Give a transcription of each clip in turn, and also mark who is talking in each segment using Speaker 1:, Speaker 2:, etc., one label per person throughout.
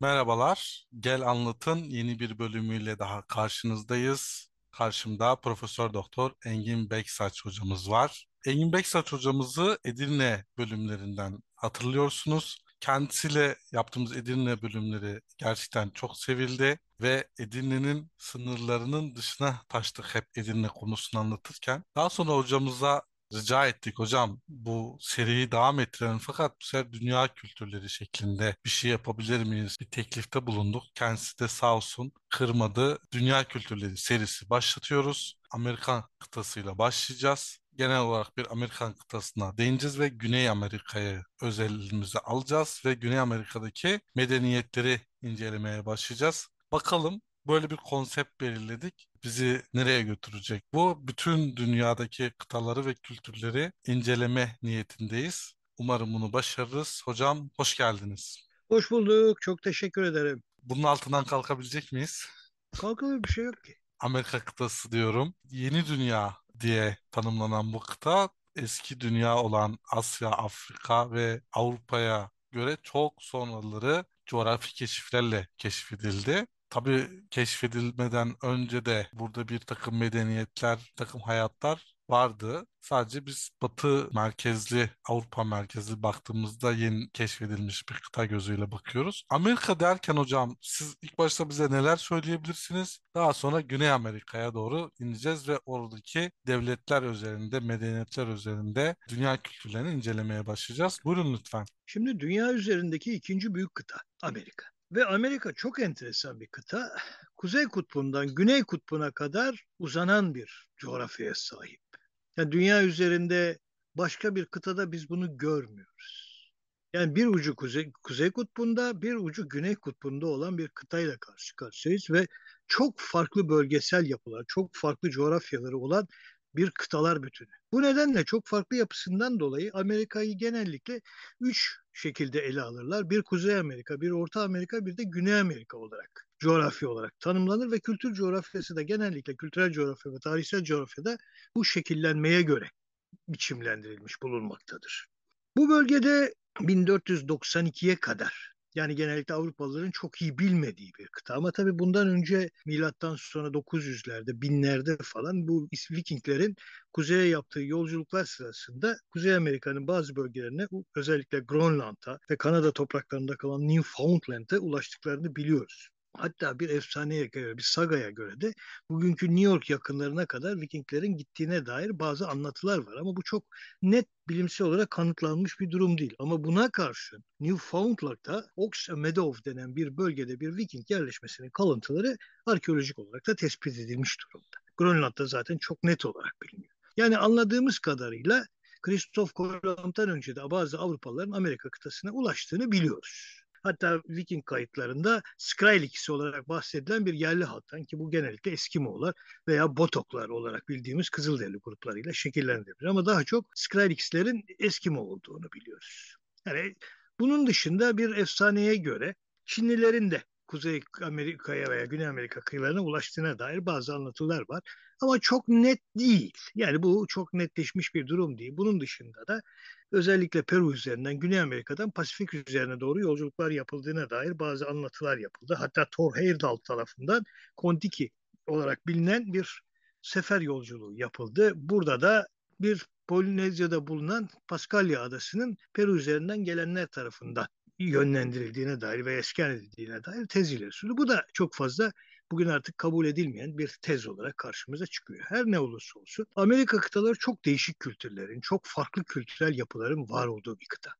Speaker 1: Merhabalar. Gel Anlat'ın yeni bir bölümüyle daha karşınızdayız. Karşımda Profesör Doktor Engin Beksaç hocamız var. Engin Beksaç hocamızı Edirne bölümlerinden hatırlıyorsunuz. Kendisiyle yaptığımız Edirne bölümleri gerçekten çok sevildi ve Edirne'nin sınırlarının dışına taştık hep Edirne konusunu anlatırken. Daha sonra hocamıza Rica ettik hocam bu seriyi devam ettirelim fakat bu sefer dünya kültürleri şeklinde bir şey yapabilir miyiz? Bir teklifte bulunduk. Kendisi de sağ olsun kırmadı. Dünya kültürleri serisi başlatıyoruz. Amerikan kıtasıyla başlayacağız. Genel olarak bir Amerikan kıtasına değineceğiz ve Güney Amerika'yı özelliğimize alacağız ve Güney Amerika'daki medeniyetleri incelemeye başlayacağız. Bakalım böyle bir konsept belirledik. Bizi nereye götürecek? Bu bütün dünyadaki kıtaları ve kültürleri inceleme niyetindeyiz. Umarım bunu başarırız. Hocam hoş geldiniz.
Speaker 2: Hoş bulduk. Çok teşekkür ederim.
Speaker 1: Bunun altından kalkabilecek miyiz?
Speaker 2: Kalkılır bir şey yok ki.
Speaker 1: Amerika kıtası diyorum. Yeni dünya diye tanımlanan bu kıta eski dünya olan Asya, Afrika ve Avrupa'ya göre çok sonraları coğrafi keşiflerle keşfedildi. Tabii keşfedilmeden önce de burada bir takım medeniyetler, takım hayatlar vardı. Sadece biz Batı merkezli, Avrupa merkezli baktığımızda yeni keşfedilmiş bir kıta gözüyle bakıyoruz. Amerika derken hocam siz ilk başta bize neler söyleyebilirsiniz? Daha sonra Güney Amerika'ya doğru ineceğiz ve oradaki devletler üzerinde, medeniyetler üzerinde dünya kültürlerini incelemeye başlayacağız. Buyurun lütfen.
Speaker 2: Şimdi dünya üzerindeki ikinci büyük kıta Amerika. Ve Amerika çok enteresan bir kıta. Kuzey kutbundan güney kutbuna kadar uzanan bir coğrafyaya sahip. Yani dünya üzerinde başka bir kıtada biz bunu görmüyoruz. Yani bir ucu kuzey, kuzey kutbunda, bir ucu güney kutbunda olan bir kıtayla karşı karşıyayız ve çok farklı bölgesel yapılar, çok farklı coğrafyaları olan bir kıtalar bütünü. Bu nedenle çok farklı yapısından dolayı Amerika'yı genellikle üç şekilde ele alırlar. Bir Kuzey Amerika, bir Orta Amerika, bir de Güney Amerika olarak coğrafya olarak tanımlanır ve kültür coğrafyası da genellikle kültürel coğrafya ve tarihsel coğrafyada bu şekillenmeye göre biçimlendirilmiş bulunmaktadır. Bu bölgede 1492'ye kadar yani genellikle Avrupalıların çok iyi bilmediği bir kıta. Ama tabii bundan önce milattan sonra 900'lerde, binlerde falan bu Vikinglerin kuzeye yaptığı yolculuklar sırasında Kuzey Amerika'nın bazı bölgelerine özellikle Grönland'a ve Kanada topraklarında kalan Newfoundland'e ulaştıklarını biliyoruz. Hatta bir efsaneye göre, bir sagaya göre de bugünkü New York yakınlarına kadar Vikinglerin gittiğine dair bazı anlatılar var. Ama bu çok net bilimsel olarak kanıtlanmış bir durum değil. Ama buna karşın Newfoundland'da Ox Meadow denen bir bölgede bir Viking yerleşmesinin kalıntıları arkeolojik olarak da tespit edilmiş durumda. Grönland'da zaten çok net olarak biliniyor. Yani anladığımız kadarıyla Kristof Kolomb'tan önce de bazı Avrupalıların Amerika kıtasına ulaştığını biliyoruz. Hatta Viking kayıtlarında Skrailikisi olarak bahsedilen bir yerli halktan ki bu genellikle Eskimoğullar veya Botoklar olarak bildiğimiz Kızılderili gruplarıyla şekillendirilir. Ama daha çok Skrailikislerin Eskimo olduğunu biliyoruz. Yani bunun dışında bir efsaneye göre Çinlilerin de Kuzey Amerika'ya veya Güney Amerika kıyılarına ulaştığına dair bazı anlatılar var. Ama çok net değil. Yani bu çok netleşmiş bir durum değil. Bunun dışında da özellikle Peru üzerinden Güney Amerika'dan Pasifik üzerine doğru yolculuklar yapıldığına dair bazı anlatılar yapıldı. Hatta Thor Heyerdahl tarafından Kontiki olarak bilinen bir sefer yolculuğu yapıldı. Burada da bir Polinezya'da bulunan Paskalya Adası'nın Peru üzerinden gelenler tarafından yönlendirildiğine dair ve eskan edildiğine dair tez ileri sürüldü. Bu da çok fazla bugün artık kabul edilmeyen bir tez olarak karşımıza çıkıyor. Her ne olursa olsun Amerika kıtaları çok değişik kültürlerin, çok farklı kültürel yapıların var olduğu bir kıta.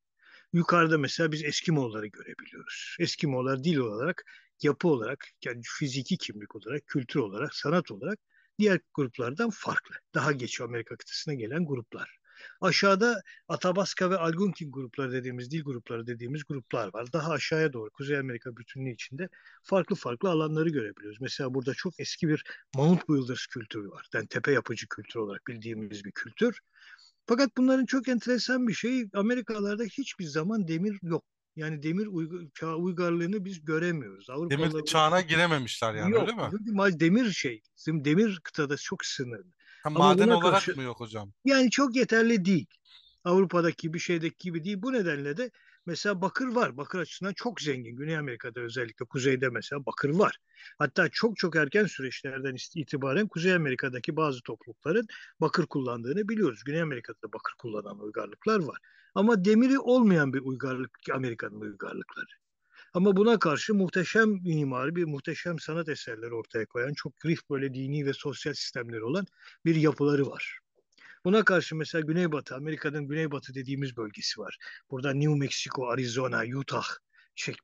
Speaker 2: Yukarıda mesela biz Eskimoğulları görebiliyoruz. Eskimoğullar dil olarak, yapı olarak, yani fiziki kimlik olarak, kültür olarak, sanat olarak diğer gruplardan farklı. Daha geç Amerika kıtasına gelen gruplar. Aşağıda Atabaska ve Algonquin grupları dediğimiz, dil grupları dediğimiz gruplar var. Daha aşağıya doğru Kuzey Amerika bütünlüğü içinde farklı farklı alanları görebiliyoruz. Mesela burada çok eski bir Mount Builders kültürü var. Yani tepe yapıcı kültür olarak bildiğimiz bir kültür. Fakat bunların çok enteresan bir şey Amerikalarda hiçbir zaman demir yok. Yani demir uygu, çağ uygarlığını biz göremiyoruz.
Speaker 1: Avrupalılar demir çağına girememişler yani
Speaker 2: yok,
Speaker 1: öyle mi?
Speaker 2: Demir şey, demir kıtada çok sınırlı.
Speaker 1: Ha, maden olarak karşı, mı yok hocam?
Speaker 2: Yani çok yeterli değil. Avrupa'daki bir şeydeki gibi değil. Bu nedenle de mesela bakır var. Bakır açısından çok zengin. Güney Amerika'da özellikle kuzeyde mesela bakır var. Hatta çok çok erken süreçlerden itibaren Kuzey Amerika'daki bazı toplulukların bakır kullandığını biliyoruz. Güney Amerika'da bakır kullanan uygarlıklar var. Ama demiri olmayan bir uygarlık Amerika'nın uygarlıkları. Ama buna karşı muhteşem mimari bir muhteşem sanat eserleri ortaya koyan çok grif böyle dini ve sosyal sistemleri olan bir yapıları var. Buna karşı mesela Güneybatı, Amerika'nın Güneybatı dediğimiz bölgesi var. Burada New Mexico, Arizona, Utah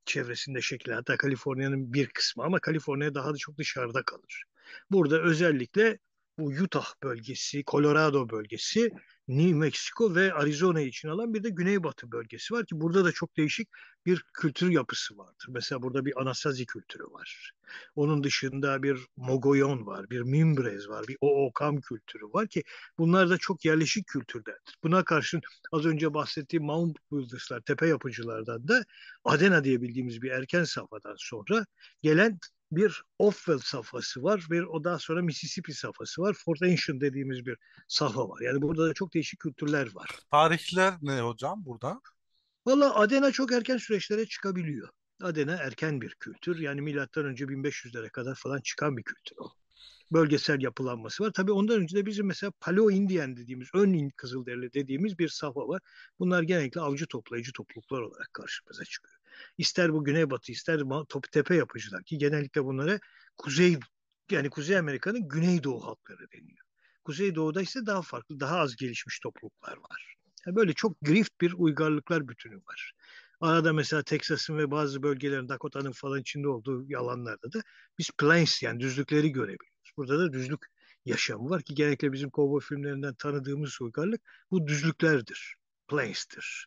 Speaker 2: çevresinde şekillen hatta Kaliforniya'nın bir kısmı ama Kaliforniya daha da çok dışarıda kalır. Burada özellikle bu Utah bölgesi, Colorado bölgesi, New Mexico ve Arizona için alan bir de Güneybatı bölgesi var ki burada da çok değişik bir kültür yapısı vardır. Mesela burada bir Anasazi kültürü var. Onun dışında bir Mogoyon var, bir Mimbres var, bir Ookam kültürü var ki bunlar da çok yerleşik kültürlerdir. Buna karşın az önce bahsettiğim Mount Builders'lar, tepe yapıcılardan da Adena diye bildiğimiz bir erken safhadan sonra gelen bir Offwell safhası var. Bir o daha sonra Mississippi safhası var. Fort Ancient dediğimiz bir safha var. Yani burada da çok değişik kültürler var.
Speaker 1: Tarihler ne hocam burada?
Speaker 2: Valla Adena çok erken süreçlere çıkabiliyor. Adena erken bir kültür. Yani milattan önce 1500'lere kadar falan çıkan bir kültür o. Bölgesel yapılanması var. Tabii ondan önce de bizim mesela Paleo-Indian dediğimiz, ön Kızılderili dediğimiz bir safha var. Bunlar genellikle avcı toplayıcı topluluklar olarak karşımıza çıkıyor. İster bu güneybatı ister tepe yapıcılar ki genellikle bunlara kuzey yani Kuzey Amerika'nın güneydoğu halkları deniyor. Kuzeydoğu'da ise daha farklı, daha az gelişmiş topluluklar var. Yani böyle çok grift bir uygarlıklar bütünü var. Arada mesela Texas'ın ve bazı bölgelerin Dakota'nın falan içinde olduğu yalanlarda da biz plains yani düzlükleri görebiliyoruz. Burada da düzlük yaşamı var ki genellikle bizim kovboy filmlerinden tanıdığımız uygarlık bu düzlüklerdir. Plains'tir.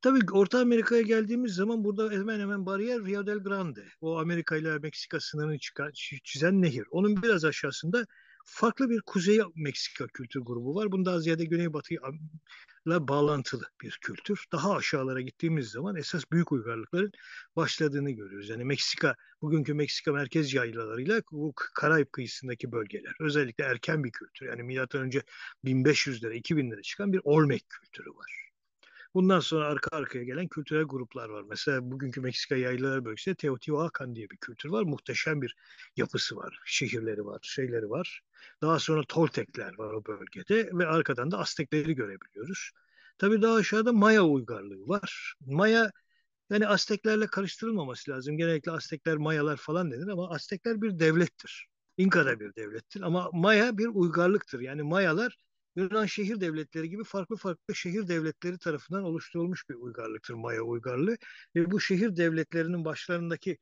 Speaker 2: Tabii Orta Amerika'ya geldiğimiz zaman burada hemen hemen bariyer Rio del Grande. O Amerika ile Meksika sınırını çıkan, çizen nehir. Onun biraz aşağısında farklı bir Kuzey Meksika kültür grubu var. Bunda ziyade Güneybatı ile bağlantılı bir kültür. Daha aşağılara gittiğimiz zaman esas büyük uygarlıkların başladığını görüyoruz. Yani Meksika, bugünkü Meksika merkez yaylalarıyla bu Karayip kıyısındaki bölgeler. Özellikle erken bir kültür. Yani önce 1500'lere, 2000'lere çıkan bir Olmec kültürü var. Bundan sonra arka arkaya gelen kültürel gruplar var. Mesela bugünkü Meksika yaylaları bölgesinde Teotihuacan diye bir kültür var. Muhteşem bir yapısı var. Şehirleri var, şeyleri var. Daha sonra Toltekler var o bölgede ve arkadan da Aztekleri görebiliyoruz. Tabii daha aşağıda Maya uygarlığı var. Maya yani Azteklerle karıştırılmaması lazım. Genellikle Aztekler, Mayalar falan denir ama Aztekler bir devlettir. İnka da bir devlettir ama Maya bir uygarlıktır. Yani Mayalar Yunan şehir devletleri gibi farklı farklı şehir devletleri tarafından oluşturulmuş bir uygarlıktır Maya uygarlığı. Ve bu şehir devletlerinin başlarındaki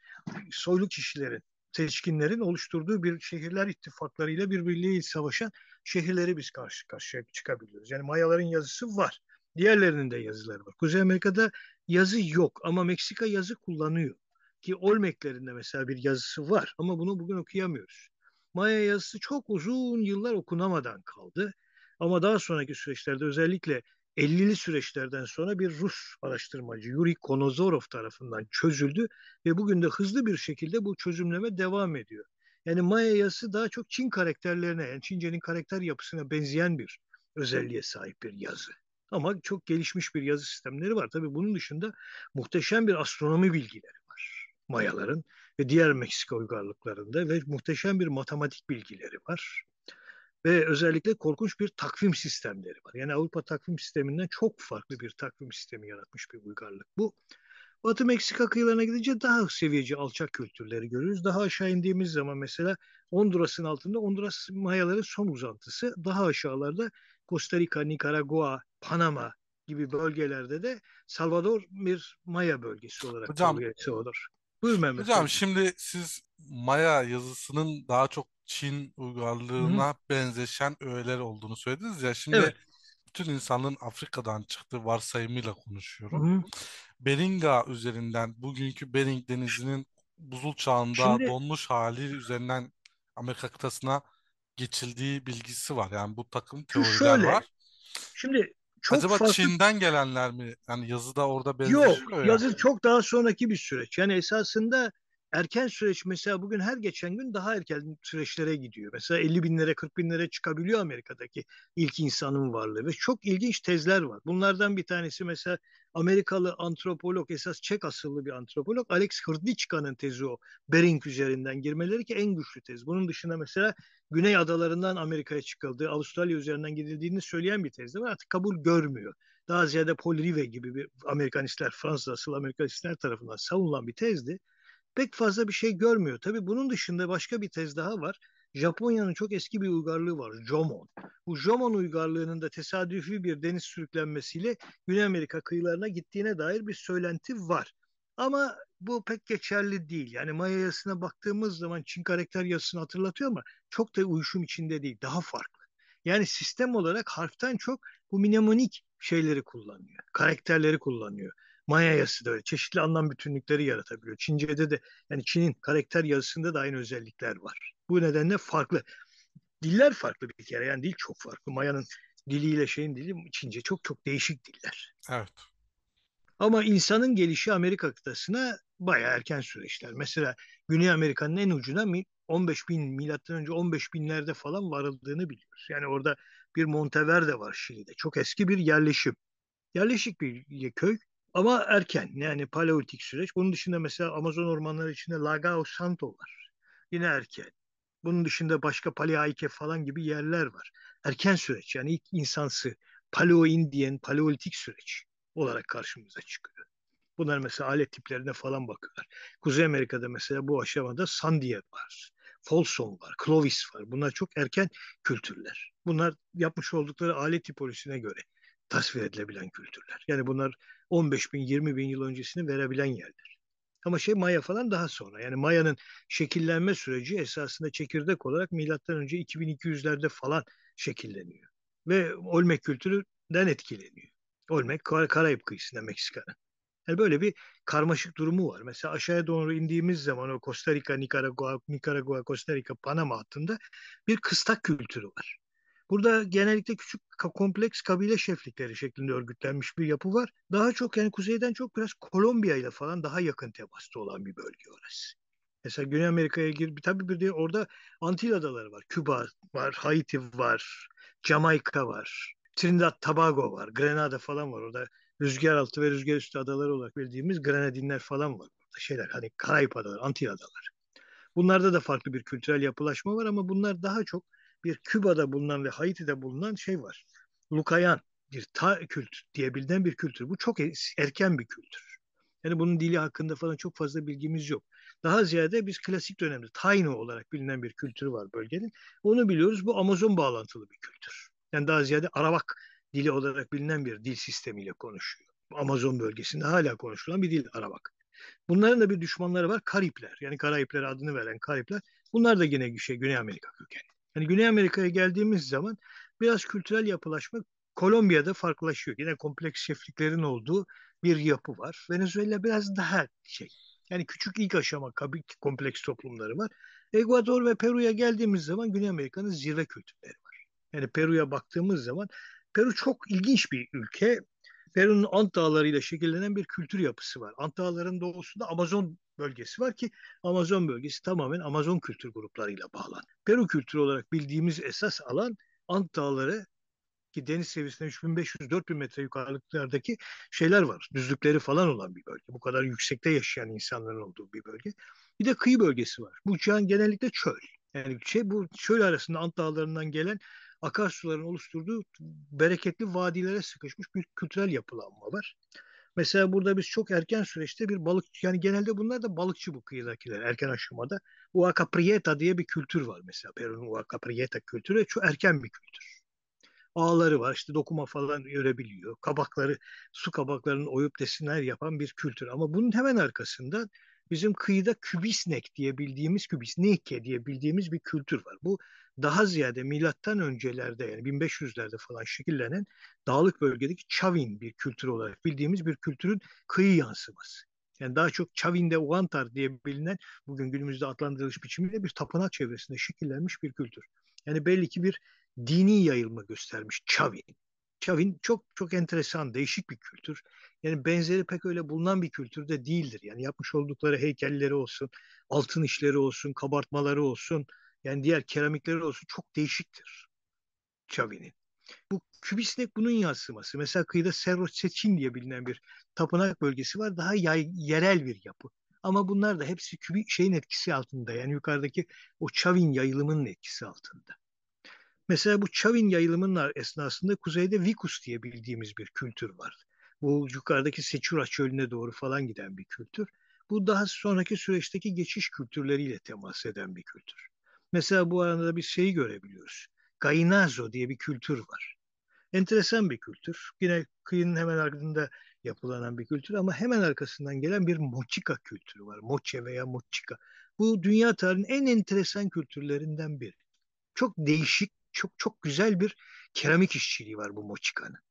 Speaker 2: soylu kişilerin, seçkinlerin oluşturduğu bir şehirler ittifaklarıyla birbirliğiyle savaşan şehirleri biz karşı karşıya çıkabiliyoruz. Yani Mayaların yazısı var. Diğerlerinin de yazıları var. Kuzey Amerika'da yazı yok ama Meksika yazı kullanıyor. Ki Olmeklerinde mesela bir yazısı var ama bunu bugün okuyamıyoruz. Maya yazısı çok uzun yıllar okunamadan kaldı. Ama daha sonraki süreçlerde özellikle 50'li süreçlerden sonra bir Rus araştırmacı Yuri Konozorov tarafından çözüldü ve bugün de hızlı bir şekilde bu çözümleme devam ediyor. Yani Maya yazısı daha çok Çin karakterlerine, yani Çince'nin karakter yapısına benzeyen bir özelliğe sahip bir yazı. Ama çok gelişmiş bir yazı sistemleri var. Tabii bunun dışında muhteşem bir astronomi bilgileri var Mayaların ve diğer Meksika uygarlıklarında ve muhteşem bir matematik bilgileri var ve özellikle korkunç bir takvim sistemleri var. Yani Avrupa takvim sisteminden çok farklı bir takvim sistemi yaratmış bir uygarlık bu. Batı Meksika kıyılarına gidince daha seviyeci alçak kültürleri görürüz. Daha aşağı indiğimiz zaman mesela Honduras'ın altında Honduras Mayaların son uzantısı. Daha aşağılarda Costa Rica, Nikaragua, Panama gibi bölgelerde de Salvador bir Maya bölgesi olarak
Speaker 1: Hocam,
Speaker 2: Salvador. Buyur Mehmet.
Speaker 1: Hocam şimdi siz Maya yazısının daha çok Çin uygarlığına Hı-hı. benzeşen öğeler olduğunu söylediniz ya. Şimdi evet. bütün insanlığın Afrika'dan çıktığı varsayımıyla konuşuyorum. Hı-hı. Beringa üzerinden bugünkü Bering Denizi'nin buzul çağında Şimdi, donmuş hali üzerinden Amerika kıtasına geçildiği bilgisi var. Yani bu takım teoriler şöyle, var.
Speaker 2: Şimdi çok
Speaker 1: Acaba
Speaker 2: farklı...
Speaker 1: Çin'den gelenler mi? Yani yazıda orada benzeşiyor
Speaker 2: Yok, ya. yazı çok daha sonraki bir süreç. Yani esasında erken süreç mesela bugün her geçen gün daha erken süreçlere gidiyor. Mesela 50 binlere 40 binlere çıkabiliyor Amerika'daki ilk insanın varlığı ve çok ilginç tezler var. Bunlardan bir tanesi mesela Amerikalı antropolog esas Çek asıllı bir antropolog Alex Hrdlička'nın tezi o. Bering üzerinden girmeleri ki en güçlü tez. Bunun dışında mesela Güney adalarından Amerika'ya çıkıldığı, Avustralya üzerinden gidildiğini söyleyen bir tez de var. Artık kabul görmüyor. Daha ziyade Paul Rivet gibi bir Amerikanistler, Fransız asıl Amerikanistler tarafından savunulan bir tezdi pek fazla bir şey görmüyor. Tabii bunun dışında başka bir tez daha var. Japonya'nın çok eski bir uygarlığı var. Jomon. Bu Jomon uygarlığının da tesadüfi bir deniz sürüklenmesiyle Güney Amerika kıyılarına gittiğine dair bir söylenti var. Ama bu pek geçerli değil. Yani Maya yazısına baktığımız zaman Çin karakter yazısını hatırlatıyor ama çok da uyuşum içinde değil. Daha farklı. Yani sistem olarak harften çok bu mnemonik şeyleri kullanıyor. Karakterleri kullanıyor. Maya yazısı da öyle. Çeşitli anlam bütünlükleri yaratabiliyor. Çince'de de yani Çin'in karakter yazısında da aynı özellikler var. Bu nedenle farklı. Diller farklı bir kere. Yani dil çok farklı. Maya'nın diliyle şeyin dili Çince çok çok değişik diller.
Speaker 1: Evet.
Speaker 2: Ama insanın gelişi Amerika kıtasına bayağı erken süreçler. Mesela Güney Amerika'nın en ucuna 15 bin milattan önce 15 binlerde falan varıldığını biliyoruz. Yani orada bir Monteverde var Şili'de. Çok eski bir yerleşim. Yerleşik bir köy ama erken yani paleolitik süreç. Bunun dışında mesela Amazon ormanları içinde Lagao Santo var. Yine erken. Bunun dışında başka Paleaike falan gibi yerler var. Erken süreç yani ilk insansı Paleo-Indian, paleolitik süreç olarak karşımıza çıkıyor. Bunlar mesela alet tiplerine falan bakıyorlar. Kuzey Amerika'da mesela bu aşamada Sandia var. Folsom var, Clovis var. Bunlar çok erken kültürler. Bunlar yapmış oldukları alet tipolojisine göre tasvir edilebilen kültürler. Yani bunlar 15 bin, 20 bin yıl öncesini verebilen yerler. Ama şey Maya falan daha sonra. Yani Maya'nın şekillenme süreci esasında çekirdek olarak milattan önce 2200'lerde falan şekilleniyor. Ve Olmek kültüründen etkileniyor. Olmek Kar Karayip kıyısında Meksika'nın. Yani böyle bir karmaşık durumu var. Mesela aşağıya doğru indiğimiz zaman o Costa Rica, Nikaragua, Nikaragua, Costa Rica, Panama hattında bir kıstak kültürü var. Burada genellikle küçük kompleks kabile şeflikleri şeklinde örgütlenmiş bir yapı var. Daha çok yani kuzeyden çok biraz Kolombiya ile falan daha yakın temasta olan bir bölge orası. Mesela Güney Amerika'ya gir, tabii bir de orada Antil adaları var. Küba var, Haiti var, Jamaika var, Trinidad Tobago var, Grenada falan var. Orada rüzgar altı ve rüzgar üstü adaları olarak bildiğimiz Grenadinler falan var. Orada şeyler hani Karayip adaları, Antil adaları. Bunlarda da farklı bir kültürel yapılaşma var ama bunlar daha çok bir Küba'da bulunan ve Haiti'de bulunan şey var. Lukayan bir ta kültür diye bilinen bir kültür. Bu çok erken bir kültür. Yani bunun dili hakkında falan çok fazla bilgimiz yok. Daha ziyade biz klasik dönemde Taino olarak bilinen bir kültürü var bölgenin. Onu biliyoruz. Bu Amazon bağlantılı bir kültür. Yani daha ziyade Arawak dili olarak bilinen bir dil sistemiyle konuşuyor. Amazon bölgesinde hala konuşulan bir dil Arawak. Bunların da bir düşmanları var Karipler. Yani Karayipler adını veren Karipler. Bunlar da yine şey Güney Amerika kökenli. Yani Güney Amerika'ya geldiğimiz zaman biraz kültürel yapılaşma Kolombiya'da farklılaşıyor. Yine kompleks şefliklerin olduğu bir yapı var. Venezuela biraz daha şey. Yani küçük ilk aşama kompleks toplumları var. Ekvador ve Peru'ya geldiğimiz zaman Güney Amerika'nın zirve kültürleri var. Yani Peru'ya baktığımız zaman Peru çok ilginç bir ülke. Peru'nun Ant Dağları'yla şekillenen bir kültür yapısı var. Ant Dağları'nın doğusunda Amazon bölgesi var ki Amazon bölgesi tamamen Amazon kültür gruplarıyla bağlan. Peru kültürü olarak bildiğimiz esas alan Ant Dağları ki deniz seviyesinden 3500-4000 metre yukarılıklardaki şeyler var. Düzlükleri falan olan bir bölge. Bu kadar yüksekte yaşayan insanların olduğu bir bölge. Bir de kıyı bölgesi var. Bu çağın genellikle çöl. Yani şey bu çöl arasında Ant Dağları'ndan gelen akarsuların oluşturduğu bereketli vadilere sıkışmış bir kültürel yapılanma var. Mesela burada biz çok erken süreçte bir balık yani genelde bunlar da balıkçı bu kıyıdakiler erken aşamada. Huaca Prieta diye bir kültür var mesela. Peru'nun Huaca Prieta kültürü çok erken bir kültür. Ağları var işte dokuma falan görebiliyor. Kabakları, su kabaklarının oyup desinler yapan bir kültür. Ama bunun hemen arkasında bizim kıyıda kübisnek diye bildiğimiz kübisneke diye bildiğimiz bir kültür var. Bu daha ziyade milattan öncelerde yani 1500'lerde falan şekillenen dağlık bölgedeki Çavin bir kültür olarak bildiğimiz bir kültürün kıyı yansıması. Yani daha çok Çavin'de Uantar diye bilinen bugün günümüzde adlandırılmış biçimiyle bir tapınak çevresinde şekillenmiş bir kültür. Yani belli ki bir dini yayılma göstermiş Çavin. Çavin çok çok enteresan, değişik bir kültür. Yani benzeri pek öyle bulunan bir kültürde değildir. Yani yapmış oldukları heykelleri olsun, altın işleri olsun, kabartmaları olsun, yani diğer keramikleri olsun çok değişiktir Çavi'nin. Bu kübistek bunun yansıması. Mesela kıyıda Cerro Seçin diye bilinen bir tapınak bölgesi var. Daha yay, yerel bir yapı. Ama bunlar da hepsi kübi şeyin etkisi altında. Yani yukarıdaki o Çavin yayılımının etkisi altında. Mesela bu Çavin yayılımının esnasında kuzeyde Vikus diye bildiğimiz bir kültür var. Bu yukarıdaki Seçura çölüne doğru falan giden bir kültür. Bu daha sonraki süreçteki geçiş kültürleriyle temas eden bir kültür. Mesela bu arada bir şeyi görebiliyoruz. Gainazo diye bir kültür var. Enteresan bir kültür. Yine kıyının hemen ardında yapılanan bir kültür ama hemen arkasından gelen bir mochika kültürü var. Moche veya mochika. Bu dünya tarihinin en enteresan kültürlerinden biri. Çok değişik, çok çok güzel bir keramik işçiliği var bu mochikanın.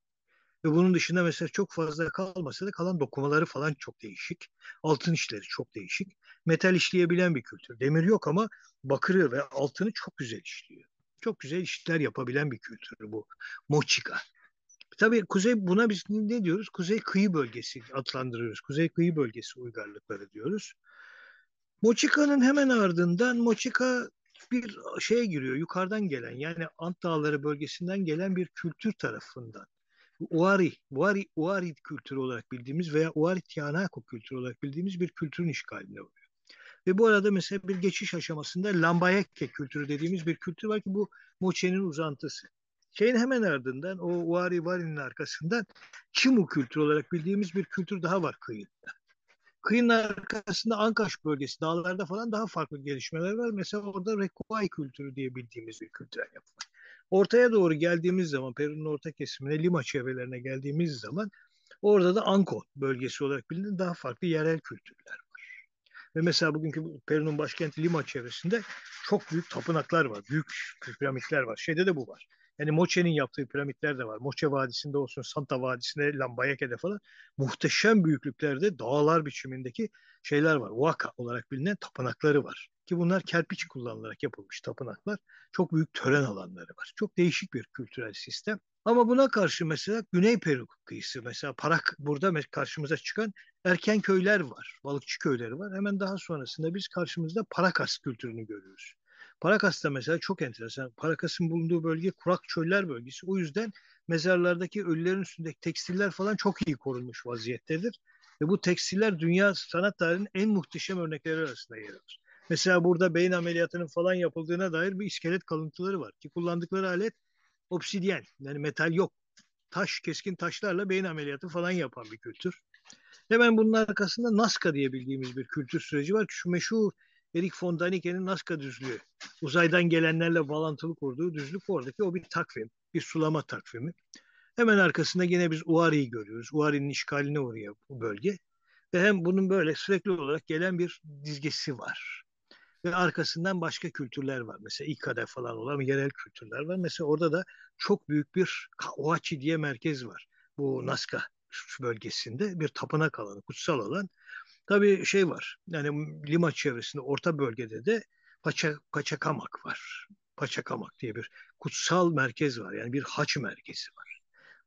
Speaker 2: Ve bunun dışında mesela çok fazla kalmasa da kalan dokumaları falan çok değişik. Altın işleri çok değişik. Metal işleyebilen bir kültür. Demir yok ama bakırı ve altını çok güzel işliyor. Çok güzel işler yapabilen bir kültür bu Mochika. Tabii kuzey buna biz ne diyoruz? Kuzey kıyı bölgesi adlandırıyoruz. Kuzey kıyı bölgesi uygarlıkları diyoruz. Mochika'nın hemen ardından Mochika bir şeye giriyor. Yukarıdan gelen yani Ant Dağları bölgesinden gelen bir kültür tarafından. Uari, Uari, Uari kültürü olarak bildiğimiz veya Uari Tiahuanaco kültürü olarak bildiğimiz bir kültürün işgaline oluyor. Ve bu arada mesela bir geçiş aşamasında Lambayekke kültürü dediğimiz bir kültür var ki bu Moche'nin uzantısı. Şeyin hemen ardından o Uari Vari'nin arkasından Chimu kültürü olarak bildiğimiz bir kültür daha var kıyıda. Kıyının arkasında Ankaş bölgesi, dağlarda falan daha farklı gelişmeler var. Mesela orada Rekuay kültürü diye bildiğimiz bir kültürel yapı var. Ortaya doğru geldiğimiz zaman, Peru'nun orta kesimine, Lima çevrelerine geldiğimiz zaman orada da Anko bölgesi olarak bilinen daha farklı yerel kültürler var. Ve mesela bugünkü Peru'nun başkenti Lima çevresinde çok büyük tapınaklar var, büyük piramitler var. Şeyde de bu var. Yani Moche'nin yaptığı piramitler de var. Moche Vadisi'nde olsun, Santa Vadisi'nde, Lambayeke'de falan muhteşem büyüklüklerde dağlar biçimindeki şeyler var. Waka olarak bilinen tapınakları var. Ki bunlar kerpiç kullanılarak yapılmış tapınaklar. Çok büyük tören alanları var. Çok değişik bir kültürel sistem. Ama buna karşı mesela Güney Peru kıyısı mesela Parak burada karşımıza çıkan erken köyler var. Balıkçı köyleri var. Hemen daha sonrasında biz karşımızda Paracas kültürünü görüyoruz. Paracas'ta mesela çok enteresan. Paracas'ın bulunduğu bölge kurak çöller bölgesi. O yüzden mezarlardaki ölülerin üstündeki tekstiller falan çok iyi korunmuş vaziyettedir. Ve bu tekstiller dünya sanat tarihinin en muhteşem örnekleri arasında yer alır. Mesela burada beyin ameliyatının falan yapıldığına dair bir iskelet kalıntıları var. Ki kullandıkları alet obsidyen yani metal yok. Taş, keskin taşlarla beyin ameliyatı falan yapan bir kültür. Hemen bunun arkasında Nazca diye bildiğimiz bir kültür süreci var. Şu meşhur Erik von Daniken'in Nazca düzlüğü. Uzaydan gelenlerle bağlantılı kurduğu düzlük oradaki o bir takvim. Bir sulama takvimi. Hemen arkasında yine biz Uari'yi görüyoruz. Uari'nin işgaline uğruyor bu bölge. Ve hem bunun böyle sürekli olarak gelen bir dizgesi var. Ve arkasından başka kültürler var. Mesela İKA'da falan olan yerel kültürler var. Mesela orada da çok büyük bir Kaoachi diye merkez var. Bu Nazca bölgesinde bir tapınak alanı, kutsal alan. Tabii şey var. Yani Lima çevresinde orta bölgede de Paça, Paçakamak var. Paçakamak diye bir kutsal merkez var. Yani bir haç merkezi var.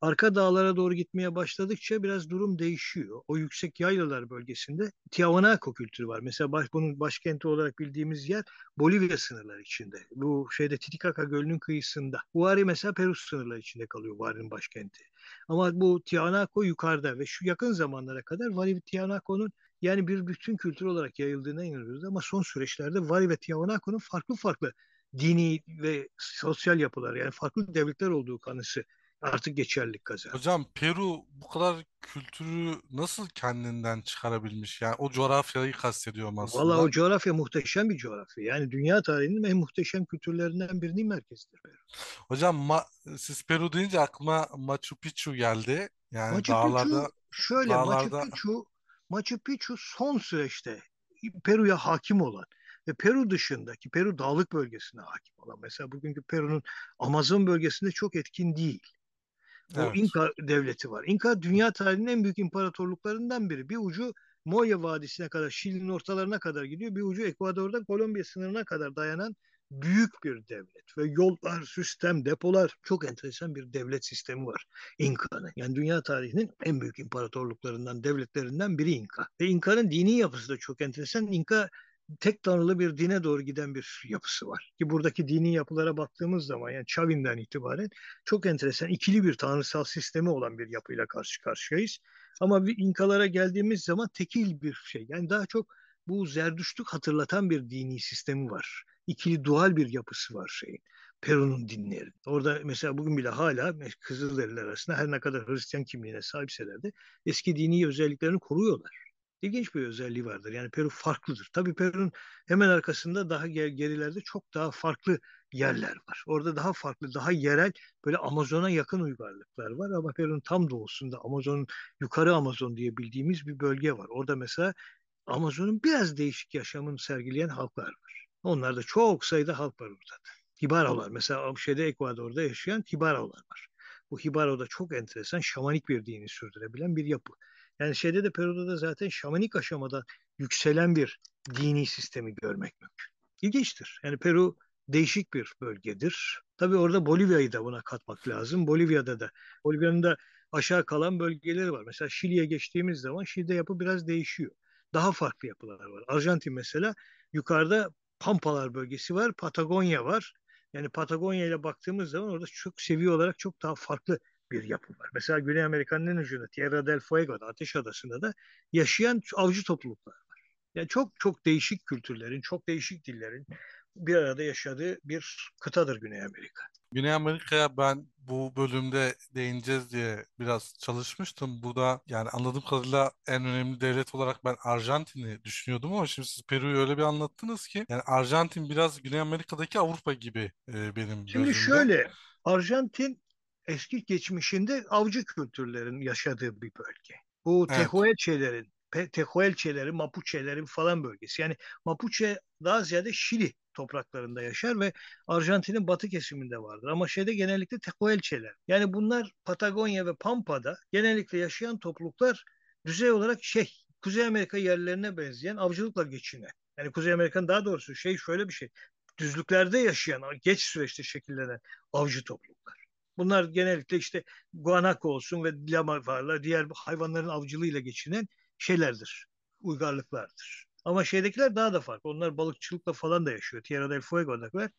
Speaker 2: Arka dağlara doğru gitmeye başladıkça biraz durum değişiyor. O yüksek yaylalar bölgesinde Tiahuanaco kültürü var. Mesela baş, bunun başkenti olarak bildiğimiz yer Bolivya sınırları içinde. Bu şeyde Titicaca Gölü'nün kıyısında. Huari mesela Peru sınırları içinde kalıyor Huari'nin başkenti. Ama bu Tiahuanaco yukarıda ve şu yakın zamanlara kadar Huari Tiahuanaco'nun yani bir bütün kültür olarak yayıldığına inanıyoruz ama son süreçlerde Vari ve Tiahuanaco'nun farklı farklı dini ve sosyal yapılar yani farklı devletler olduğu kanısı artık geçerlilik kazandı.
Speaker 1: Hocam Peru bu kadar kültürü nasıl kendinden çıkarabilmiş? Yani o coğrafyayı kastediyorum
Speaker 2: Valla o
Speaker 1: aslında.
Speaker 2: coğrafya muhteşem bir coğrafya. Yani dünya tarihinin en muhteşem kültürlerinden birinin merkezidir Peru.
Speaker 1: Hocam ma- siz Peru deyince aklıma Machu Picchu geldi. Yani
Speaker 2: Machu Picchu
Speaker 1: dağlarda
Speaker 2: şöyle Machu
Speaker 1: dağlarda
Speaker 2: Picchu Machu Picchu son süreçte Peru'ya hakim olan ve Peru dışındaki Peru dağlık bölgesine hakim olan mesela bugünkü Peru'nun Amazon bölgesinde çok etkin değil. O
Speaker 1: evet.
Speaker 2: İnka devleti var. İnka dünya tarihinin en büyük imparatorluklarından biri. Bir ucu Moya Vadisi'ne kadar, Şili'nin ortalarına kadar gidiyor. Bir ucu Ekvador'da Kolombiya sınırına kadar dayanan büyük bir devlet ve yollar, sistem, depolar çok enteresan bir devlet sistemi var İnka'nın. Yani dünya tarihinin en büyük imparatorluklarından, devletlerinden biri İnka. Ve İnka'nın dini yapısı da çok enteresan. İnka tek tanrılı bir dine doğru giden bir yapısı var. Ki buradaki dini yapılara baktığımız zaman yani Chavin'den itibaren çok enteresan ikili bir tanrısal sistemi olan bir yapıyla karşı karşıyayız. Ama bir İnkalara geldiğimiz zaman tekil bir şey. Yani daha çok bu Zerdüştlük hatırlatan bir dini sistemi var. İkili dual bir yapısı var şeyin. Peru'nun dinleri. Orada mesela bugün bile hala Kızılderililer arasında her ne kadar Hristiyan kimliğine sahipseler de eski dini özelliklerini koruyorlar ilginç bir özelliği vardır. Yani Peru farklıdır. Tabii Peru'nun hemen arkasında daha gerilerde çok daha farklı yerler var. Orada daha farklı, daha yerel böyle Amazon'a yakın uygarlıklar var ama Peru'nun tam doğusunda Amazon'un yukarı Amazon diye bildiğimiz bir bölge var. Orada mesela Amazon'un biraz değişik yaşamını sergileyen halklar var. Onlarda çok sayıda halk var orada. Hibarolar mesela şeyde Ekvador'da yaşayan Hibarolar var. Bu Hibaro'da çok enteresan şamanik bir dini sürdürebilen bir yapı. Yani şeyde de Peru'da da zaten şamanik aşamada yükselen bir dini sistemi görmek mümkün. İlginçtir. Yani Peru değişik bir bölgedir. Tabii orada Bolivya'yı da buna katmak lazım. Bolivya'da da, Bolivya'nın da aşağı kalan bölgeleri var. Mesela Şili'ye geçtiğimiz zaman Şili'de yapı biraz değişiyor. Daha farklı yapılar var. Arjantin mesela yukarıda Pampalar bölgesi var, Patagonya var. Yani Patagonya ile baktığımız zaman orada çok seviye olarak çok daha farklı bir yapı var. Mesela Güney Amerika'nın en ucunda Tierra del Fuego'da, Ateş Adası'nda da yaşayan avcı topluluklar var. Yani çok çok değişik kültürlerin, çok değişik dillerin bir arada yaşadığı bir kıtadır Güney Amerika.
Speaker 1: Güney Amerika'ya ben bu bölümde değineceğiz diye biraz çalışmıştım. Burada yani anladığım kadarıyla en önemli devlet olarak ben Arjantin'i düşünüyordum ama şimdi siz Peru'yu öyle bir anlattınız ki yani Arjantin biraz Güney Amerika'daki Avrupa gibi e, benim
Speaker 2: Şimdi
Speaker 1: gözümde.
Speaker 2: şöyle Arjantin eski geçmişinde avcı kültürlerin yaşadığı bir bölge. Bu
Speaker 1: Evet.
Speaker 2: Tehuelçelerin, Tehuelçelerin, Mapuche'lerin falan bölgesi. Yani Mapuche daha ziyade Şili topraklarında yaşar ve Arjantin'in batı kesiminde vardır. Ama şeyde genellikle Tehuelçeler. Yani bunlar Patagonya ve Pampa'da genellikle yaşayan topluluklar düzey olarak şey, Kuzey Amerika yerlerine benzeyen avcılıkla geçinen. Yani Kuzey Amerika'nın daha doğrusu şey şöyle bir şey. Düzlüklerde yaşayan, geç süreçte şekillenen avcı topluluklar. Bunlar genellikle işte guanako olsun ve lamavarla diğer hayvanların avcılığıyla geçinen şeylerdir, uygarlıklardır. Ama şeydekiler daha da farklı. Onlar balıkçılıkla falan da yaşıyor. Tierra del Fuego'dakiler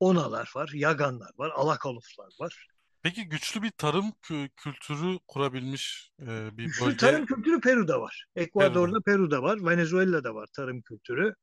Speaker 2: onalar var, yaganlar var, alakaluflar var.
Speaker 1: Peki güçlü bir tarım kü- kültürü kurabilmiş e, bir
Speaker 2: Güçlü
Speaker 1: bölge
Speaker 2: tarım kültürü Peru'da var.
Speaker 1: Peru'da.
Speaker 2: Ekvador'da Peru'da var. Venezuela'da var tarım kültürü.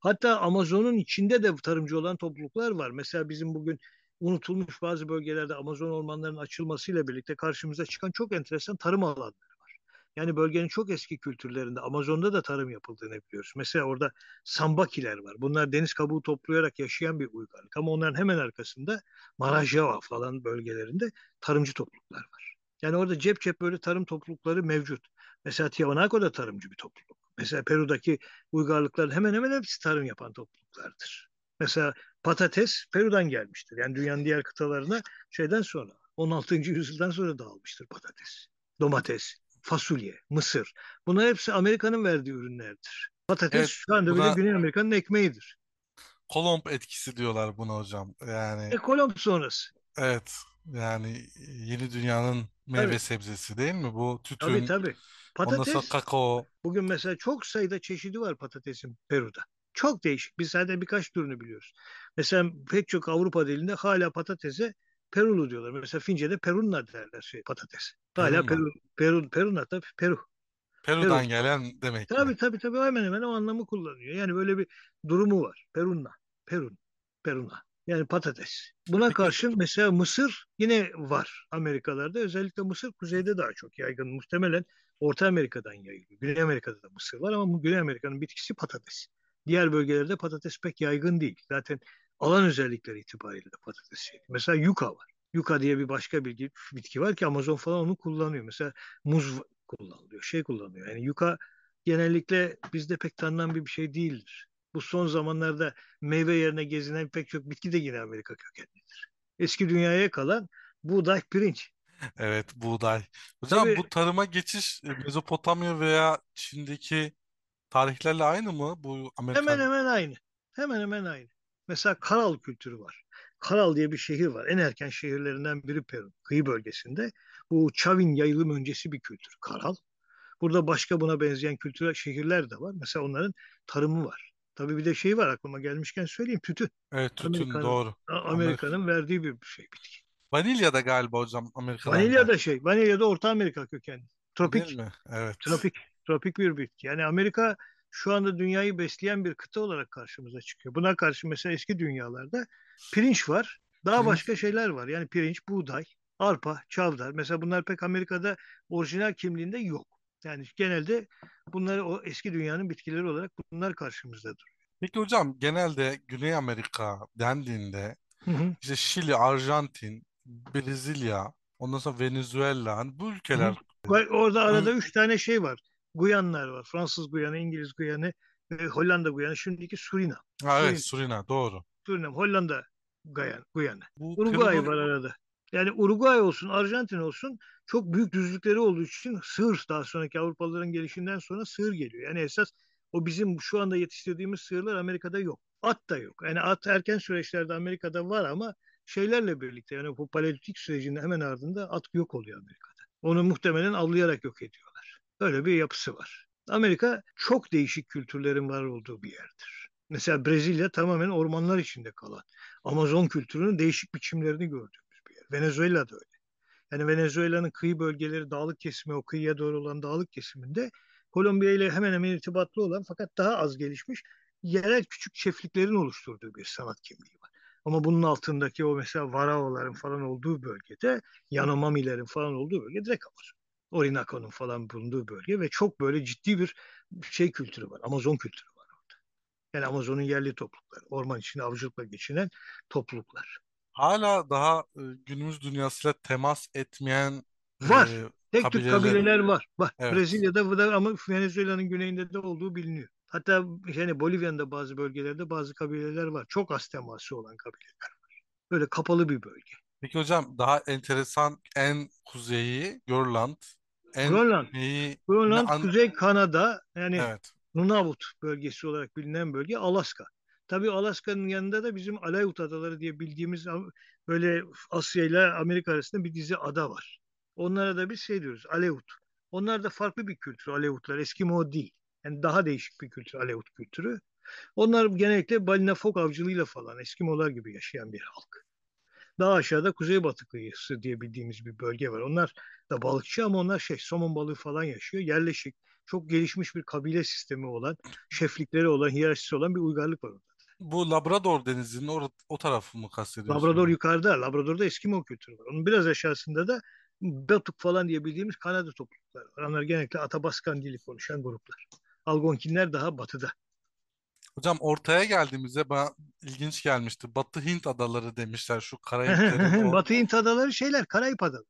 Speaker 2: Hatta Amazon'un içinde de tarımcı olan topluluklar var. Mesela bizim bugün unutulmuş bazı bölgelerde Amazon ormanlarının açılmasıyla birlikte karşımıza çıkan çok enteresan tarım alanları var. Yani bölgenin çok eski kültürlerinde Amazon'da da tarım yapıldığını biliyoruz. Mesela orada sambakiler var. Bunlar deniz kabuğu toplayarak yaşayan bir uygarlık. Ama onların hemen arkasında Marajava falan bölgelerinde tarımcı topluluklar var. Yani orada cep cep böyle tarım toplulukları mevcut. Mesela Tiahuanaco da tarımcı bir topluluk. Mesela Peru'daki uygarlıkların hemen hemen hepsi tarım yapan topluluklardır. Mesela patates Peru'dan gelmiştir. Yani dünyanın diğer kıtalarına şeyden sonra 16. yüzyıldan sonra dağılmıştır patates. Domates, fasulye, mısır. Bunlar hepsi Amerika'nın verdiği ürünlerdir. Patates
Speaker 1: Evet,
Speaker 2: şu anda bile
Speaker 1: buna
Speaker 2: Güney Amerika'nın ekmeğidir.
Speaker 1: Kolomb etkisi diyorlar buna hocam. Yani
Speaker 2: E Kolomb sonrası.
Speaker 1: evet yani yeni dünyanın meyve
Speaker 2: Tabii,
Speaker 1: sebzesi değil mi? Bu
Speaker 2: tabii
Speaker 1: tütün,
Speaker 2: tabii.
Speaker 1: ondan sonra
Speaker 2: Patates
Speaker 1: kakao.
Speaker 2: Bugün mesela çok sayıda çeşidi var patatesin Peru'da. Çok değişik. Biz zaten birkaç türünü biliyoruz. Mesela pek çok Avrupa dilinde hala patatese Perulu diyorlar. Mesela Fince'de Perunna derler şey patates. Hala. Peru, Peru, Perunna tabii Peru. Peru.
Speaker 1: Peru'dan gelen demek mi?
Speaker 2: Tabii tabii tabii hemen hemen o anlamı kullanıyor. Yani böyle bir durumu var. Perunna, Perun, Peruna. Yani patates. Buna karşın mesela mısır yine var Amerikalarda. Özellikle mısır kuzeyde daha çok yaygın. Muhtemelen Orta Amerika'dan yayılıyor. Güney Amerika'da da mısır var ama bu Güney Amerika'nın bitkisi patates. Diğer bölgelerde patates pek yaygın değil. Zaten alan özellikleri itibariyle de patates şey. Mesela yuka var. Yuka diye bir başka bir bitki var ki Amazon falan onu kullanıyor. Mesela muz kullanılıyor, şey kullanıyor. Yani yuka genellikle bizde pek tanınan bir şey değildir. Bu son zamanlarda meyve yerine gezinen pek çok bitki de yine Amerika kökenlidir. Eski dünyaya kalan buğday, pirinç.
Speaker 1: evet buğday. Hocam
Speaker 2: Tabii
Speaker 1: bu tarıma geçiş e, Mezopotamya veya Çin'deki tarihlerle aynı mı? Bu
Speaker 2: hemen
Speaker 1: Amerikan
Speaker 2: hemen aynı. Hemen hemen aynı. Mesela Karal kültürü var. Karal diye bir şehir var. En erken şehirlerinden biri Peru, kıyı bölgesinde. Bu Çavin yayılım öncesi bir kültür Karal. Burada başka buna benzeyen kültürel şehirler de var. Mesela onların tarımı var. Tabii bir de şey var aklıma gelmişken söyleyeyim tütün.
Speaker 1: Evet tütün
Speaker 2: Amerika'nın
Speaker 1: doğru. Amerika.
Speaker 2: Amerika'nın verdiği bir şey bitki.
Speaker 1: Vanilya da galiba hocam Amerika'dan
Speaker 2: Vanilya da şey, vanilya da Orta Amerika kökenli.
Speaker 1: Değil
Speaker 2: Tropik,
Speaker 1: mi? Evet.
Speaker 2: tropik, tropik bir bitki. Yani Amerika şu anda dünyayı besleyen bir kıta olarak karşımıza çıkıyor. Buna karşı mesela eski dünyalarda pirinç var. Daha
Speaker 1: Pirinç.
Speaker 2: başka şeyler var. Yani pirinç, buğday, arpa, çavdar. Mesela bunlar pek Amerika'da orijinal kimliğinde yok. Yani genelde bunları o eski dünyanın bitkileri olarak bunlar karşımızdadır.
Speaker 1: Peki hocam genelde Güney Amerika dendiğinde
Speaker 2: Hı hı,
Speaker 1: işte Şili, Arjantin, Brezilya, ondan sonra Venezuela hani bu
Speaker 2: hı hı.
Speaker 1: ülkeler
Speaker 2: Ve Orada arada
Speaker 1: Hı,
Speaker 2: üç tane şey var. Guyanlar var. Fransız Guyanı, İngiliz Guyanı, ve Hollanda Guyanı. Şimdiki Surinam.
Speaker 1: ha, evet
Speaker 2: Surinam,
Speaker 1: Surina doğru.
Speaker 2: Surinam, Hollanda Guyan, Guyanı.
Speaker 1: Bu
Speaker 2: Uruguay
Speaker 1: Peru'nun
Speaker 2: var arada. Yani Uruguay olsun, Arjantin olsun çok büyük düzlükleri olduğu için sığır daha sonraki Avrupalıların gelişinden sonra sığır geliyor. Yani esas o bizim şu anda yetiştirdiğimiz sığırlar Amerika'da yok. At da yok. Yani at erken süreçlerde Amerika'da var ama şeylerle birlikte yani bu paleolitik sürecinin hemen ardında at yok oluyor Amerika'da. Onu muhtemelen avlayarak yok ediyorlar. Öyle bir yapısı var. Amerika çok değişik kültürlerin var olduğu bir yerdir. Mesela Brezilya tamamen ormanlar içinde kalan. Amazon kültürünün değişik biçimlerini gördüğümüz bir yer. Venezuela da öyle. Yani Venezuela'nın kıyı bölgeleri dağlık kesimi, o kıyıya doğru olan dağlık kesiminde Kolombiya ile hemen hemen irtibatlı olan fakat daha az gelişmiş yerel küçük çiftliklerin oluşturduğu bir sanat kimliği var. Ama bunun altındaki o mesela Varao'ların falan olduğu bölgede, Yanomami'lerin falan olduğu bölge direkt Amazon. Orinoco'nun falan bulunduğu bölge ve çok böyle ciddi bir şey kültürü var. Amazon kültürü var orada. Yani Amazon'un yerli toplulukları, orman içinde avcılıkla geçinen topluluklar.
Speaker 1: hala daha e, günümüz dünyasıyla temas etmeyen
Speaker 2: Var.
Speaker 1: e,
Speaker 2: Tek tük
Speaker 1: kabileler
Speaker 2: kabileler var. Var.
Speaker 1: evet.
Speaker 2: Brezilya'da da ama Venezuela'nın güneyinde de olduğu biliniyor. Hatta yani Bolivya'nın da bazı bölgelerde bazı kabileler var. Çok az teması olan kabileler. Böyle kapalı bir bölge.
Speaker 1: Peki hocam daha enteresan en kuzeyi Grönland, en
Speaker 2: Grönland.
Speaker 1: güneyi ne
Speaker 2: Grönland,
Speaker 1: an
Speaker 2: Kuzey Kanada yani
Speaker 1: evet.
Speaker 2: Nunavut bölgesi olarak bilinen bölge Alaska. Tabii Alaska'nın yanında da bizim Aleut Adaları diye bildiğimiz böyle Asya ile Amerika arasında bir dizi ada var. Onlara da biz şey diyoruz Aleut. Onlar da farklı bir kültür Aleutlar. Eskimo değil. Yani daha değişik bir kültür Aleut kültürü. Onlar genellikle balina fok avcılığıyla falan Eskimolar gibi yaşayan bir halk. Daha aşağıda Kuzeybatı kıyısı diye bildiğimiz bir bölge var. Onlar da balıkçı ama onlar şey somon balığı falan yaşıyor. Yerleşik, çok gelişmiş bir kabile sistemi olan, şeflikleri olan, hiyerarşisi olan bir uygarlık var orada.
Speaker 1: Bu Labrador denizinin o, o tarafı mı
Speaker 2: Labrador
Speaker 1: kastediyorsunuz?
Speaker 2: yukarıda, Labrador'da Eskimo kültürü var. Onun biraz aşağısında da Batuk falan diye bildiğimiz Kanada toplulukları var. Onlar genellikle Atabaskan dili konuşan gruplar. Algonkinler daha batıda.
Speaker 1: Hocam ortaya geldiğimizde bana ilginç gelmişti. Batı Hint adaları demişler şu Karayiplerin
Speaker 2: Batı Hint adaları şeyler, Karayip adaları.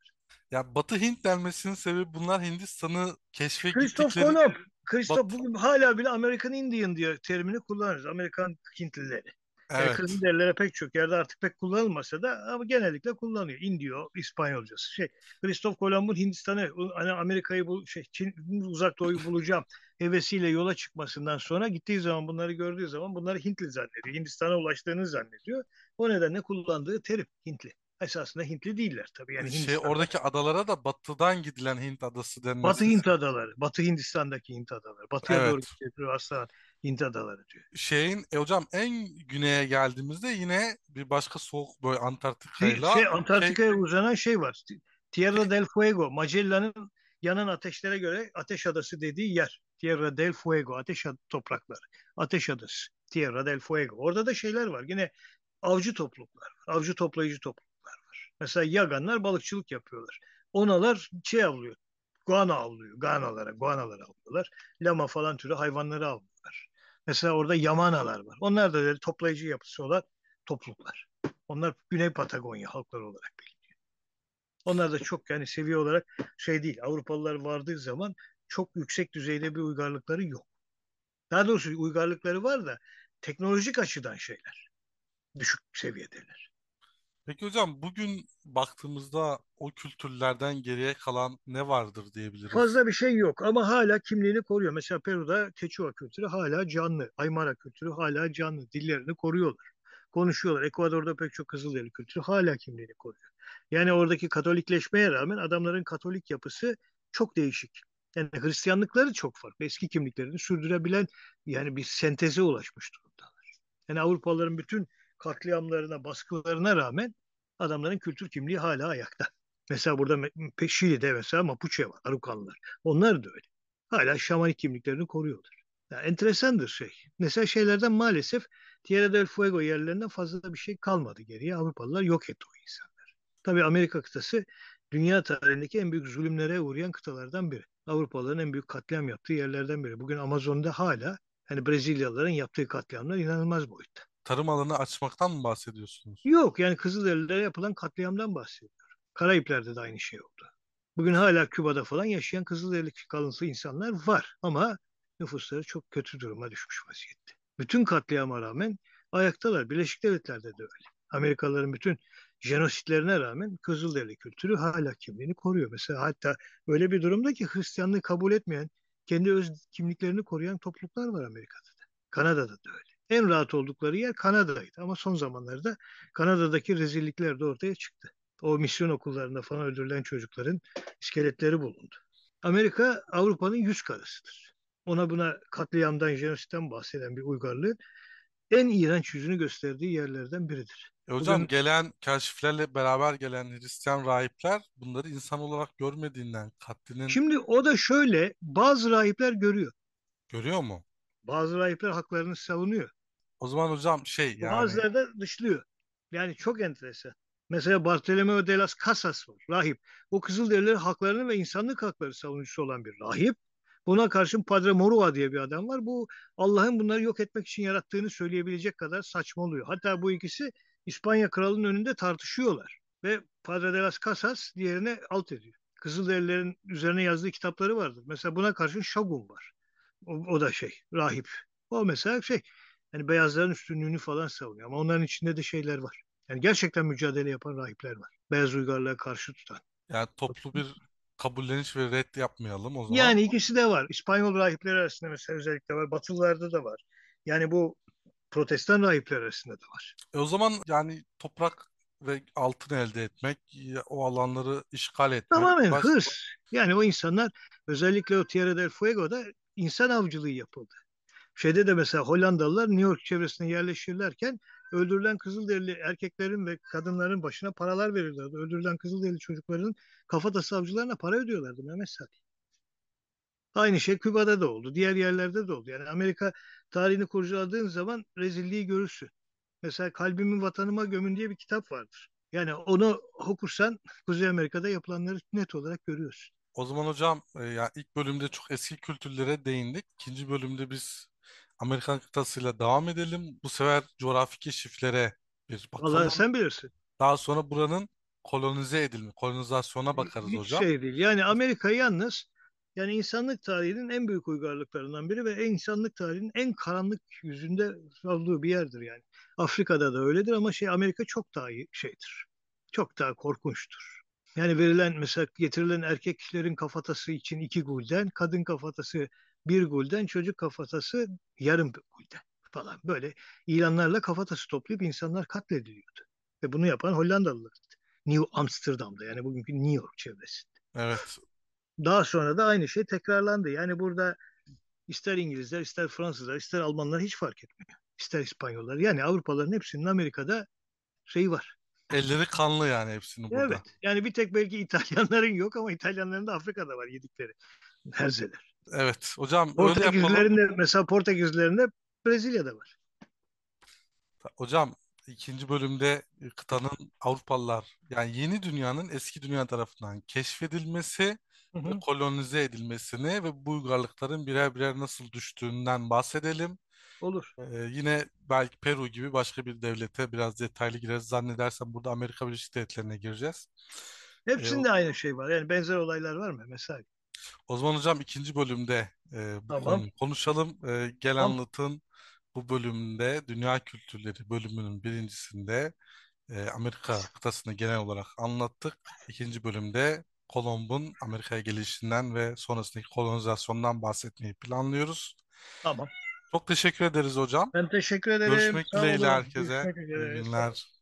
Speaker 1: ya Batı Hint denmesinin sebebi bunlar Hindistan'ı keşfe
Speaker 2: Christoph
Speaker 1: gittikleri
Speaker 2: Kolomb. Christoph
Speaker 1: Batı
Speaker 2: bugün hala bile American Indian diye terimini kullanırız. Amerikan Hintlileri.
Speaker 1: Evet.
Speaker 2: Kızılderililere pek çok yerde artık pek kullanılmasa da ama genellikle kullanıyor. Indio, İspanyolcası. Şey, Christoph Kolomb'un Hindistan'ı, hani Amerika'yı bu şey, Çin, uzak doğuyu bulacağım hevesiyle yola çıkmasından sonra gittiği zaman bunları gördüğü zaman bunları Hintli zannediyor. Hindistan'a ulaştığını zannediyor. O nedenle kullandığı terim Hintli. Esasında Hintli değiller tabii. Yani
Speaker 1: Şey
Speaker 2: Hindistan'da
Speaker 1: oradaki adalara da batıdan gidilen Hint adası
Speaker 2: Batı
Speaker 1: denmesi
Speaker 2: Hint adaları, Batı Hindistan'daki Hint adaları. Batıya doğru
Speaker 1: evet.
Speaker 2: gidiyor aslında Hint adaları diyor.
Speaker 1: Şeyin e, hocam en güneye geldiğimizde yine bir başka soğuk böyle
Speaker 2: Şey, şey
Speaker 1: Antarktika'yla şey
Speaker 2: Antarktika'ya uzanan şey var. Tierra del Fuego, Magellan'ın yanan ateşlere göre ateş adası dediği yer. Tierra del Fuego, ateş toprakları. Ateş adası. Tierra del Fuego. Orada da şeyler var. Yine avcı topluluklar var. Avcı toplayıcı topluluklar var. Mesela Yaganlar balıkçılık yapıyorlar. Onalar şey avlıyor. Guana avlıyor. Guanalara, guanaları avlıyorlar. Lama falan türü hayvanları avlıyorlar. Mesela orada Yamanalar var. Onlar da toplayıcı yapısı olan topluluklar. Onlar Güney Patagonya halkları olarak biliniyor. Onlar da çok yani seviye olarak şey değil. Avrupalılar vardığı zaman çok yüksek düzeyde bir uygarlıkları yok. Daha doğrusu uygarlıkları var da teknolojik açıdan şeyler. Düşük seviyedeler.
Speaker 1: Peki hocam bugün baktığımızda o kültürlerden geriye kalan ne vardır diyebiliriz.
Speaker 2: Fazla bir şey yok ama hala kimliğini koruyor. Mesela Peru'da Quechua kültürü hala canlı. Aymara kültürü hala canlı. Dillerini koruyorlar. konuşuyorlar. Ekvador'da pek çok Kızılderili kültürü hala kimliğini koruyor. Yani oradaki Katolikleşmeye rağmen adamların Katolik yapısı çok değişik. Yani Hristiyanlıkları çok farklı. Eski kimliklerini sürdürebilen yani bir senteze ulaşmış durumdalar. Yani Avrupalıların bütün katliamlarına, baskılarına rağmen adamların kültür kimliği hala ayakta. Mesela burada Şili'de mesela Mapuche var, Arukanlılar. Onlar da öyle. Hala şamanik kimliklerini koruyorlar. Yani enteresandır şey. Mesela şeylerden maalesef Tierra del Fuego yerlerinden fazla bir şey kalmadı geriye. Avrupalılar yok etti o insanları. Tabii Amerika kıtası dünya tarihindeki en büyük zulümlere uğrayan kıtalardan biri. Avrupalıların en büyük katliam yaptığı yerlerden biri. Bugün Amazon'da hala hani Brezilyalıların yaptığı katliamlar inanılmaz boyutta.
Speaker 1: Tarım alanı açmaktan mı bahsediyorsunuz?
Speaker 2: Yok yani Kızılderililere yapılan katliamdan bahsediyorum. Karayipler'de de aynı şey oldu. Bugün hala Küba'da falan yaşayan Kızılderili kalıntısı insanlar var ama nüfusları çok kötü duruma düşmüş vaziyette. Bütün katliama rağmen ayaktalar. Birleşik Devletler'de de öyle. Amerikalıların bütün jenositlerine rağmen Kızılderili kültürü hala kimliğini koruyor. Mesela hatta öyle bir durumda ki Hristiyanlığı kabul etmeyen, kendi öz kimliklerini koruyan topluluklar var Amerika'da da. Kanada'da da öyle. En rahat oldukları yer Kanada'ydı ama son zamanlarda Kanada'daki rezillikler de ortaya çıktı. O misyon okullarında falan öldürülen çocukların iskeletleri bulundu. Amerika Avrupa'nın yüz karasıdır. Ona buna katliamdan, jenositten bahseden bir uygarlığın en iğrenç yüzünü gösterdiği yerlerden biridir.
Speaker 1: E hocam
Speaker 2: Bugün
Speaker 1: gelen keşiflerle beraber gelen Hristiyan rahipler bunları insan olarak görmediğinden katlinin
Speaker 2: şimdi o da şöyle bazı rahipler görüyor.
Speaker 1: görüyor mu?
Speaker 2: Bazı rahipler haklarını savunuyor.
Speaker 1: O zaman hocam şey yani
Speaker 2: Bazıları da dışlıyor. Yani çok enteresan. Mesela Bartolomeo de las Casas var, rahip. O Kızılderililerin haklarını ve insanlık hakları savunucusu olan bir rahip. Buna karşın Padre Morua diye bir adam var. Bu Allah'ın bunları yok etmek için yarattığını söyleyebilecek kadar saçmalıyor. Hatta bu ikisi İspanya kralının önünde tartışıyorlar. Ve Padre de las Casas diğerine alt ediyor. Kızılderililerin üzerine yazdığı kitapları vardır. Mesela buna karşın Shogun var. O, o da şey, rahip. O mesela şey, yani beyazların üstünlüğünü falan savunuyor. Ama onların içinde de şeyler var. Yani gerçekten mücadele yapan rahipler var. Beyaz uygarlığa karşı tutan.
Speaker 1: yani toplu bir kabulleniş ve red yapmayalım o zaman.
Speaker 2: Yani ikisi de var. İspanyol rahipler arasında mesela özellikle var. Batılılarda da var. Yani bu protestan rahipler arasında da var.
Speaker 1: E o zaman yani toprak ve altın elde etmek, o alanları işgal etmek,
Speaker 2: Tamamen
Speaker 1: baş-
Speaker 2: hırs. Yani o insanlar özellikle o Tierra del Fuego'da insan avcılığı yapıldı. Şeyde de mesela Hollandalılar New York çevresine yerleşirlerken öldürülen Kızılderili erkeklerin ve kadınların başına paralar verirlerdi. Öldürülen Kızılderili çocukların kafatası avcılarına para ödüyorlardı Mehmet Sadi. Aynı şey Küba'da da oldu. Diğer yerlerde de oldu. Yani Amerika tarihini kurcaladığın zaman rezilliği görürsün. Mesela Kalbimi Vatanıma Gömün diye bir kitap vardır. Yani onu okursan Kuzey Amerika'da yapılanları net olarak görüyorsun.
Speaker 1: O zaman hocam e, ya ilk bölümde çok eski kültürlere değindik. İkinci bölümde biz Amerikan kıtasıyla devam edelim. Bu sefer coğrafi keşiflere bir
Speaker 2: Vallahi
Speaker 1: bakalım.
Speaker 2: sen bilirsin.
Speaker 1: Daha sonra buranın kolonize edilme, kolonizasyona bakarız
Speaker 2: Hiç
Speaker 1: hocam.
Speaker 2: şey değil. Yani Amerika yalnız yani insanlık tarihinin en büyük uygarlıklarından biri ve insanlık tarihinin en karanlık yüzünde olduğu bir yerdir yani. Afrika'da da öyledir ama şey Amerika çok daha iyi şeydir. Çok daha korkunçtur. Yani verilen mesela getirilen erkeklerin kafatası için iki gulden, kadın kafatası bir gulden, çocuk kafatası yarım gulden falan. Böyle ilanlarla kafatası toplayıp insanlar katlediliyordu. Ve bunu yapan Hollandalılardı. New Amsterdam'da yani bugünkü New York çevresinde.
Speaker 1: Evet.
Speaker 2: Daha sonra da aynı şey tekrarlandı. Yani burada ister İngilizler, ister Fransızlar, ister Almanlar hiç fark etmiyor. İster İspanyollar. Yani Avrupalıların hepsinin Amerika'da şeyi var.
Speaker 1: Elleri kanlı yani hepsinin burada.
Speaker 2: Evet. Yani bir tek belki İtalyanların yok ama İtalyanların da Afrika'da var yedikleri herzeler.
Speaker 1: Evet. Hocam.
Speaker 2: Portekizlerin de mesela Portekizlerin de Brezilya'da var.
Speaker 1: Hocam ikinci bölümde kıtanın Avrupalılar yani yeni dünyanın eski dünya tarafından keşfedilmesi
Speaker 2: Hı
Speaker 1: ve
Speaker 2: hı.
Speaker 1: kolonize edilmesini ve bu uygarlıkların birer birer nasıl düştüğünden bahsedelim.
Speaker 2: Olur.
Speaker 1: Ee, yine belki Peru gibi başka bir devlete biraz detaylı gireriz. Zannedersem burada Amerika Birleşik Devletleri'ne gireceğiz. Ee,
Speaker 2: Hepsinde aynı şey var. Yani benzer olaylar var mı? Mesela.
Speaker 1: O zaman hocam ikinci bölümde e, bu
Speaker 2: Tamam.
Speaker 1: konuyu konuşalım. Ee, gel
Speaker 2: Tamam.
Speaker 1: anlatın bu bölümde Dünya Kültürleri bölümünün birincisinde e, Amerika kıtasını genel olarak anlattık. İkinci bölümde Kolomb'un Amerika'ya gelişinden ve sonrasındaki kolonizasyondan bahsetmeyi planlıyoruz.
Speaker 2: Tamam.
Speaker 1: Çok teşekkür ederiz hocam.
Speaker 2: Ben teşekkür ederim.
Speaker 1: Görüşmek
Speaker 2: Sağ
Speaker 1: dileğiyle
Speaker 2: olun.
Speaker 1: herkese.
Speaker 2: Görüşmek
Speaker 1: İyi
Speaker 2: üzere.
Speaker 1: Günler.